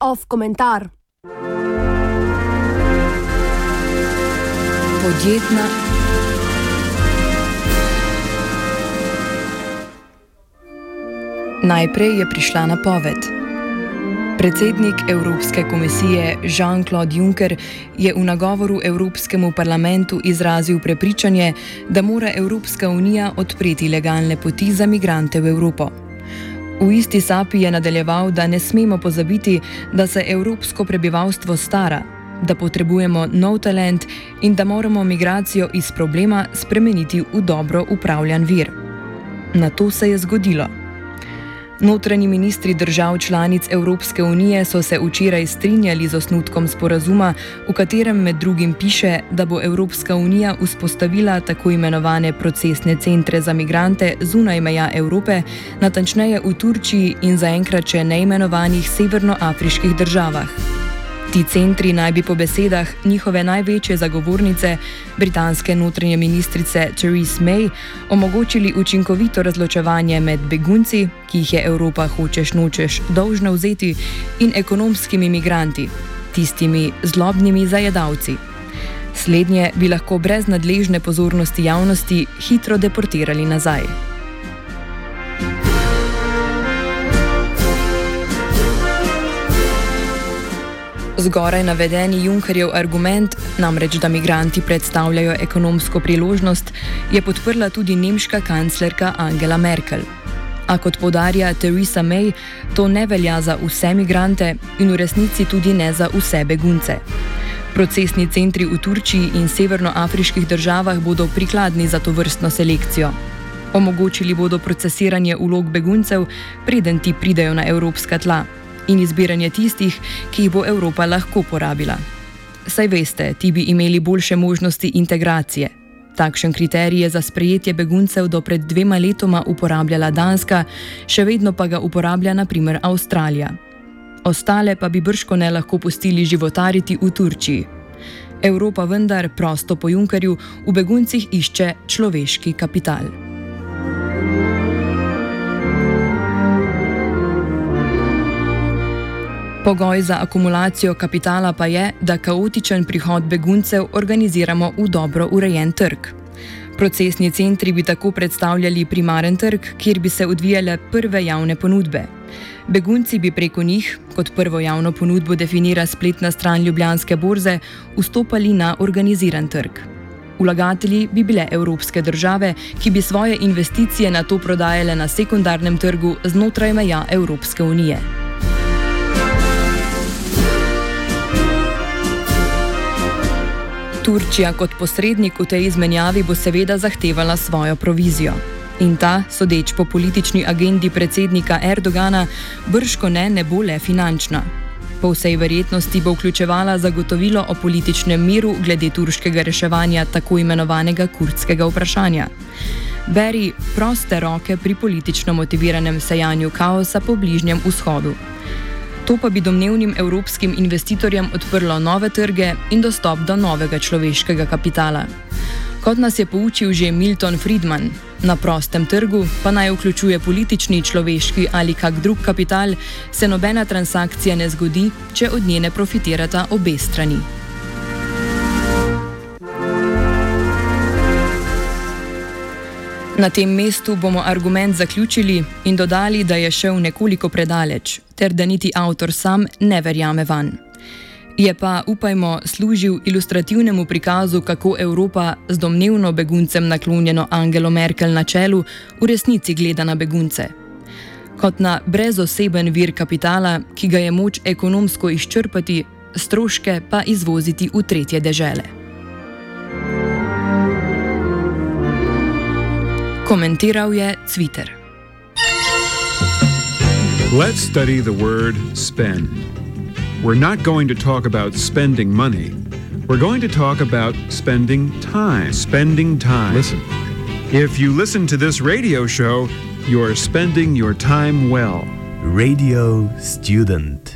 Off komentar. Podjetna Najprej je prišla napoved. Predsednik Evropske komisije Jean-Claude Juncker je v nagovoru Evropskemu parlamentu izrazil prepričanje, da mora Evropska unija odpreti legalne poti za migrante v Evropo. V isti sapi je nadaljeval, da ne smemo pozabiti, da se evropsko prebivalstvo stara, da potrebujemo nov talent in da moramo migracijo iz problema spremeniti v dobro upravljan vir. Na to se je zgodilo. Notranji ministri držav članic Evropske unije so se včeraj strinjali z osnutkom sporazuma, v katerem med drugim piše, da bo Evropska unija vzpostavila tako imenovane procesne centre za migrante zunaj meja Evrope, natančneje v Turčiji in zaenkrat še neimenovanih severnoafriških državah. Ti centri naj bi po besedah njihove največje zagovornice, britanske notranje ministrice Theresa May, omogočili učinkovito razločevanje med begunci, ki jih je Evropa hočeš nočeš dolžna vzeti, in ekonomskimi imigranti, tistimi zlobnimi zajedavci. Slednje bi lahko brez nadležne pozornosti javnosti hitro deportirali nazaj. Zgoraj navedeni Junckerjev argument, namreč da migranti predstavljajo ekonomsko priložnost, je podprla tudi nemška kanclerka Angela Merkel. A kot podarja Theresa May, to ne velja za vse migrante in v resnici tudi ne za vse begunce. Procesni centri v Turčiji in severnoafriških državah bodo prikladni za to vrstno selekcijo. Omogočili bodo procesiranje ulog beguncev, preden ti pridejo na evropska tla in izbiranje tistih, ki jih bo Evropa lahko porabila. Saj veste, ti bi imeli boljše možnosti integracije. Takšen kriterij je za sprejetje beguncev do pred dvema letoma uporabljala Danska, še vedno pa ga uporablja naprimer Avstralija. Ostale pa bi brško ne lahko pustili životariti v Turčiji. Evropa vendar prosto po Junkerju v beguncih išče človeški kapital. Pogoj za akumulacijo kapitala pa je, da kaotičen prihod beguncev organiziramo v dobro urejen trg. Procesni centri bi tako predstavljali primaren trg, kjer bi se odvijale prve javne ponudbe. Begunci bi preko njih, kot prvo javno ponudbo definira spletna stran Ljubljanske borze, vstopali na organiziran trg. Vlagatelji bi bile evropske države, ki bi svoje investicije na to prodajale na sekundarnem trgu znotraj meja Evropske unije. Turčija kot posrednik v tej izmenjavi bo seveda zahtevala svojo provizijo. In ta, sodeč po politični agendi predsednika Erdogana, brško ne, ne bo le finančna. Po vsej verjetnosti bo vključevala zagotovilo o političnem miru glede turškega reševanja tako imenovanega kurdskega vprašanja. Beri proste roke pri politično motiviranem sejanju kaosa po Bližnjem vzhodu. To pa bi domnevnim evropskim investitorjem odprlo nove trge in dostop do novega človeškega kapitala. Kot nas je poučil že Milton Friedman, na prostem trgu, pa naj vključuje politični, človeški ali kak drug kapital, se nobena transakcija ne zgodi, če od nje ne profitirata obe strani. Na tem mestu bomo argument zaključili in dodali, da je šel nekoliko predaleč, ter da niti avtor sam ne verjame van. Je pa, upajmo, služil ilustrativnemu prikazu, kako Evropa z domnevno beguncem naklonjeno Angelo Merkel na čelu v resnici gleda na begunce. Kot na brezoseben vir kapitala, ki ga je moč ekonomsko izčrpati, stroške pa izvoziti v tretje dežele. Komentiral je Twitter. Let's study the word spend. We're not going to talk about spending money. We're going to talk about spending time. Spending time. Listen. If you listen to this radio show, you're spending your time well. Radio student.